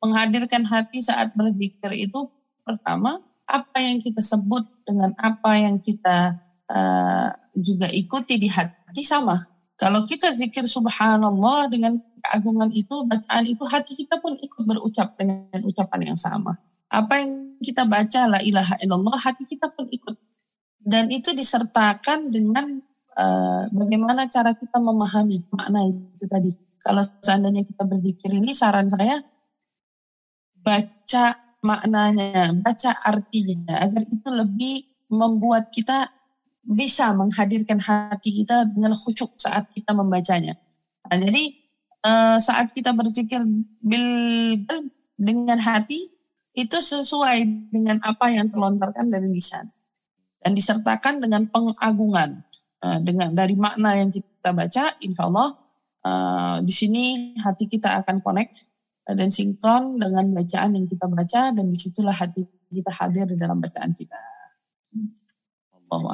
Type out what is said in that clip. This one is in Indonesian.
menghadirkan hati saat berzikir itu pertama apa yang kita sebut dengan apa yang kita uh, juga ikuti di hati sama. Kalau kita zikir subhanallah dengan keagungan itu, bacaan itu hati kita pun ikut berucap dengan ucapan yang sama. Apa yang kita baca la ilaha illallah hati kita pun ikut. Dan itu disertakan dengan uh, bagaimana cara kita memahami makna itu tadi. Kalau seandainya kita berzikir ini saran saya baca maknanya, baca artinya agar itu lebih membuat kita bisa menghadirkan hati kita dengan khusyuk saat kita membacanya. Nah, jadi uh, saat kita berzikir dengan hati itu sesuai dengan apa yang terlontarkan dari lisan dan disertakan dengan pengagungan uh, dengan dari makna yang kita baca, insya Allah uh, di sini hati kita akan connect dan sinkron dengan bacaan yang kita baca dan di situlah hati kita hadir di dalam bacaan kita. Allahu